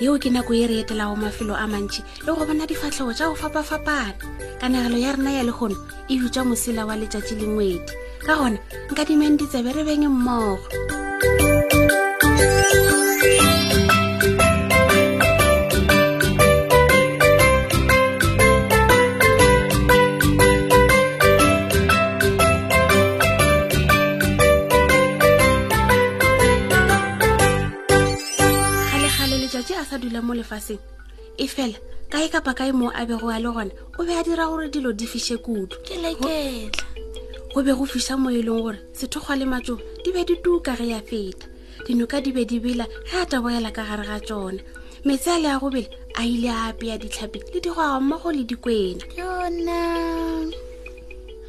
yeo ke nako ye re etelago mafelo a mantši le go bona difatlhego tša go fapafapana kanegelo ya rena ya legono e bitšwa mosela wa letšatši le ngwedi ka gona nka dimeng ditsebe re beng mmogo kgalekgale letšatši a sa dula mo lefaseng e fela kae kapa kae moo a bego a le gona o be a dira gore dilo di fiše kudu ke leketla go be go fiša mo e leng gore sethokgwa le matso di be di tuka ge ya feta dinoka di be di bela ge a taboela ka gare ga tsona metse a le a gobele a ile a apeya ditlhapi le digwaga mmogo le dikwena yona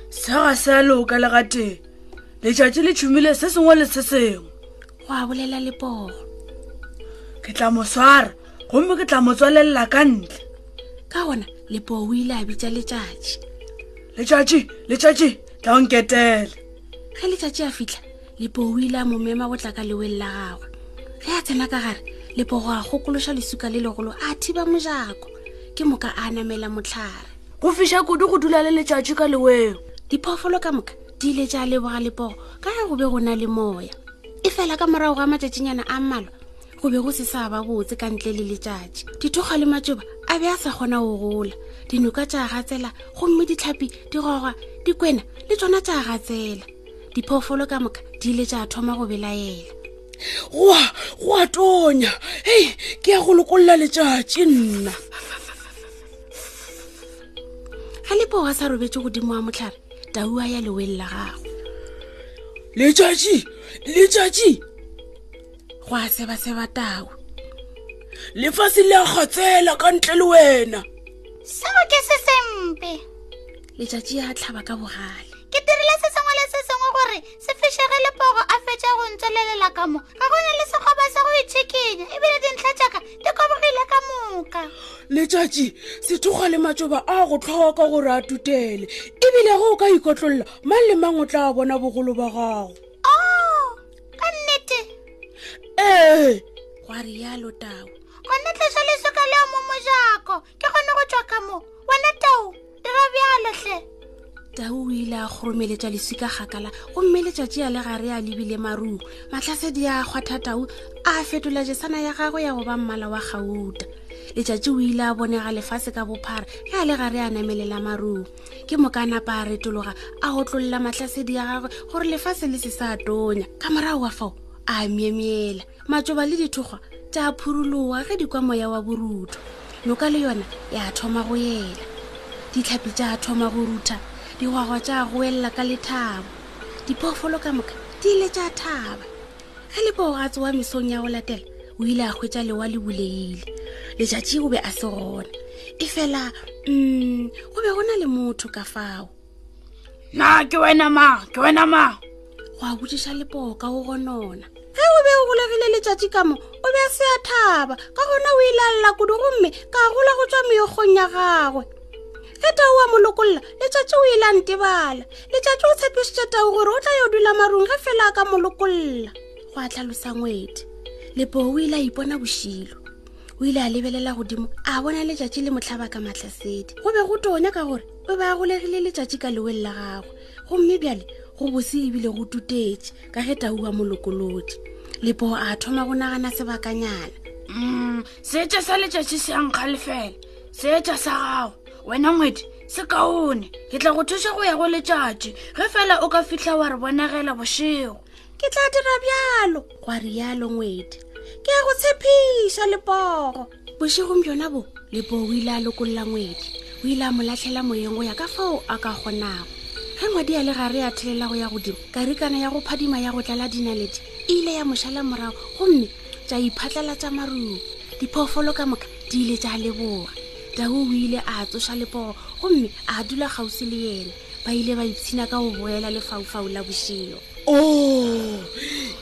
se ga se a loka le gatee letšatši le tšhumile se sengwe le se sengwe go a bolela leporo ke tla mo swara gomme ke tla mo tswalelela ka ntle ka gona lepoo o ile a bitsa letšatši letšatši letšatši tla o nketele ge letšatši a fitlha lepoo o ile a mo mema go tla ka leweng la gagwe ge a tsena ka gare lepogo a gokološa lesuka le legolo a thiba mojako ke moka a namela motlhare go fiša kudu go dula le letšatši ka leweo diphoofolo ka moka di ile tša leboga lepogo ka ge go be go na le moya e fela ka morago ga matšatšinyana a mmalwa go be go se sa ba botse ka ntle le letšatši dithoga le matšoba a be a sa kgona go gola dinoka tša gatsela gomme ditlhapi di gogwa dikwena le tsona tša gatsela diphoofolo ka moka di ile tša thoma go belaela goa goa tonya hei ke ya go lokolola letšatši nna ga lepoga sa robetse godimo wa motlhare taua ya leweng la gago letšatši letšatši go a seba seba tau lefase le a kgatsela ka ntle le wena seo ke se sempe letšatši ya tlhaba ka bogale ke dirile se sengwe le se sengwe gore se fešege lepogo a fetša go ntswelelela ka mo ga go na le sekgoba sa go itshekenya ebile dintlha jaaka di kobogile ka moka letšatši sethoga le matšoba a go tlhoka gore a tutele ebile ge o ka ikotlolola mang le mang o tla bona bogolo ba gago o oh, ka nnete ee gwa rialo tao gone tlosa lesoka leo mo mojako ke kgone go tšwa ka mo wena tau dira bjalo hle tau o ile a kgoromeletša leswi ka kgakala gomme letšatši ya le gare a lebile marung matlhasedi a kgwatha tau a fetola jesana ya gagwe ya go ba mmala wa gauta letšatši o ile a bonega lefase ka bophara ge a le gare a namelela marung ke moka napa a retologa a otlolola matlhasedi ya gagwe gore lefase le se sa tonya ka morago wa fao a myemyela matšoba le dithokgwa tša phurulowa ge di kwa moya wa borutho noka le yona ya thoma go yela ditlhapi tša thoma go rutha digwagwa tša goelela ka lethabo diphoofolo ka moka di ile tša thaba ge le poo a tsowa mesong ya go latela o ile a hwetša lewa le buleile letšatši o be a se gona e fela um go be go na le motho ka fao na ke wena mang ke wena mang go a botsiša lepoka go gonona ge o be o golegile letšatši ka mo o be se ya thaba ka gona o ilalela kudu gomme ka gola go tswa meyokgong ya gagwe ge tau wa molokolola letšatši o ela ntebala letšatši o tshepišitše tau gore o tla yo dula marung ge fela a ka molokolola go a tlhalosa ngwete lepo o ile a ipona bošilo o ile a lebelela godimo a bona letšatši le motlhaba ka matlhasedi go be go tonya ka gore o be a golegile letšatši ka leweng la gagwe gomme bjale go bose ebile go tutetše ka ge tau wa molokolotše lepogo a thoma go nagana sebakanyana mm, seetša sa letšatši se yankga lefela seetša sa gago wena ngwedi se kaone ke tla go thuša go ya go letšatši ge fela o ka fitlha wa re bonagela bošego ke tla dira bjalo gwa rialo ngwedi ke ya go tshepiša lepogo bošegong bjona bo lepo o ile a lokolola ngwedi o ile a mo latlhela moyeng go ya ka fao a ka kgonago ge ngwadi ya le gare ya thelela go ya godimo karikana ya go phadima ya go tlala dinaledi e ile ya mošala morago gomme tša iphatlalatša maruo diphoofolo ka moka di ile tša leboga tau o ile a tsoša lepogo gomme a dula kgauswi le yena ba ile ba itshina ka go boela lefaufau la bošilo o oh,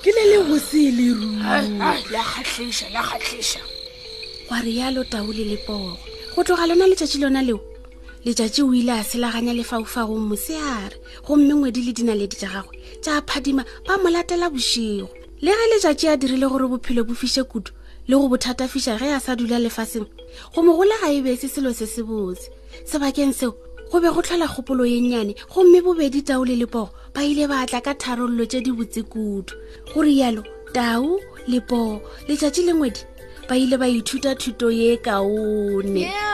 ke le le go se le ruakgatlhiša la kgatlhiša wa rialo taole le pogo go tloga lona letšatši lona leo letšatši o ile a selaganya lefaufagong moseare gomme ngwedi le dinaledi tša gagwe tša phadima ba mo latela bošego le ge letšatši a dirile gore bophelo bo fiše kudu le go bothatafiša ge a sa dula lefaseng go mo gola ga e be se selo se sebotse sebakeng seo go be go tlhola kgopolo ye nnyane gomme bobedi tau le lepogo ba ile ba tla ka tharololo tše di botse kudu go rialo tau lepogo letšatši le ngwedi ba ile ba ithuta thuto ye kaone yeah,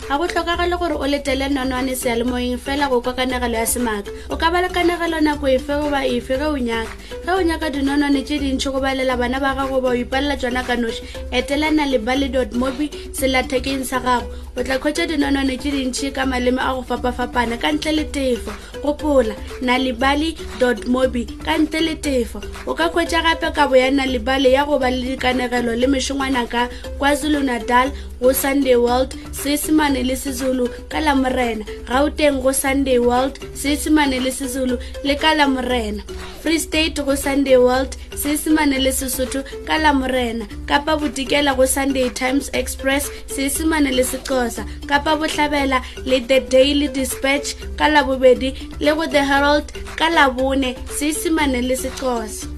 ga go tlhokagale gore o letele nonwane sealemoyeng fela go kwa kanegelo ya semaka o ka ba le kanegelo nako efe goba efe ge o nyaka ge o nyaka dinonwane tše dintšhi go balela bana ba gago ba o ipalela tsona ka noši etelana le bale dot mobi selathekeng sa gago o tla kgwetsa dinonwane tše dintšhi ka maleme a go fapafapana ka ntle le tefo gopola nalibali dot mobi ka ntle le tefo o ka kgwetsa gape kabo ya nalibali ya go ba le dikanegelo le mešongwana ka kwazulu natal go sunday world seesemane le sezulu ka la morena gauteng go sunday world seesemane le sezulu le ka la morena free state go sunday world seesemane le sesotho ka la morena kapa botikela go sunday times express seesemane le sexosa kapa bohlabela le the daily dispatch ka la bobedi le go the herald ka la bone seesemane le sexosa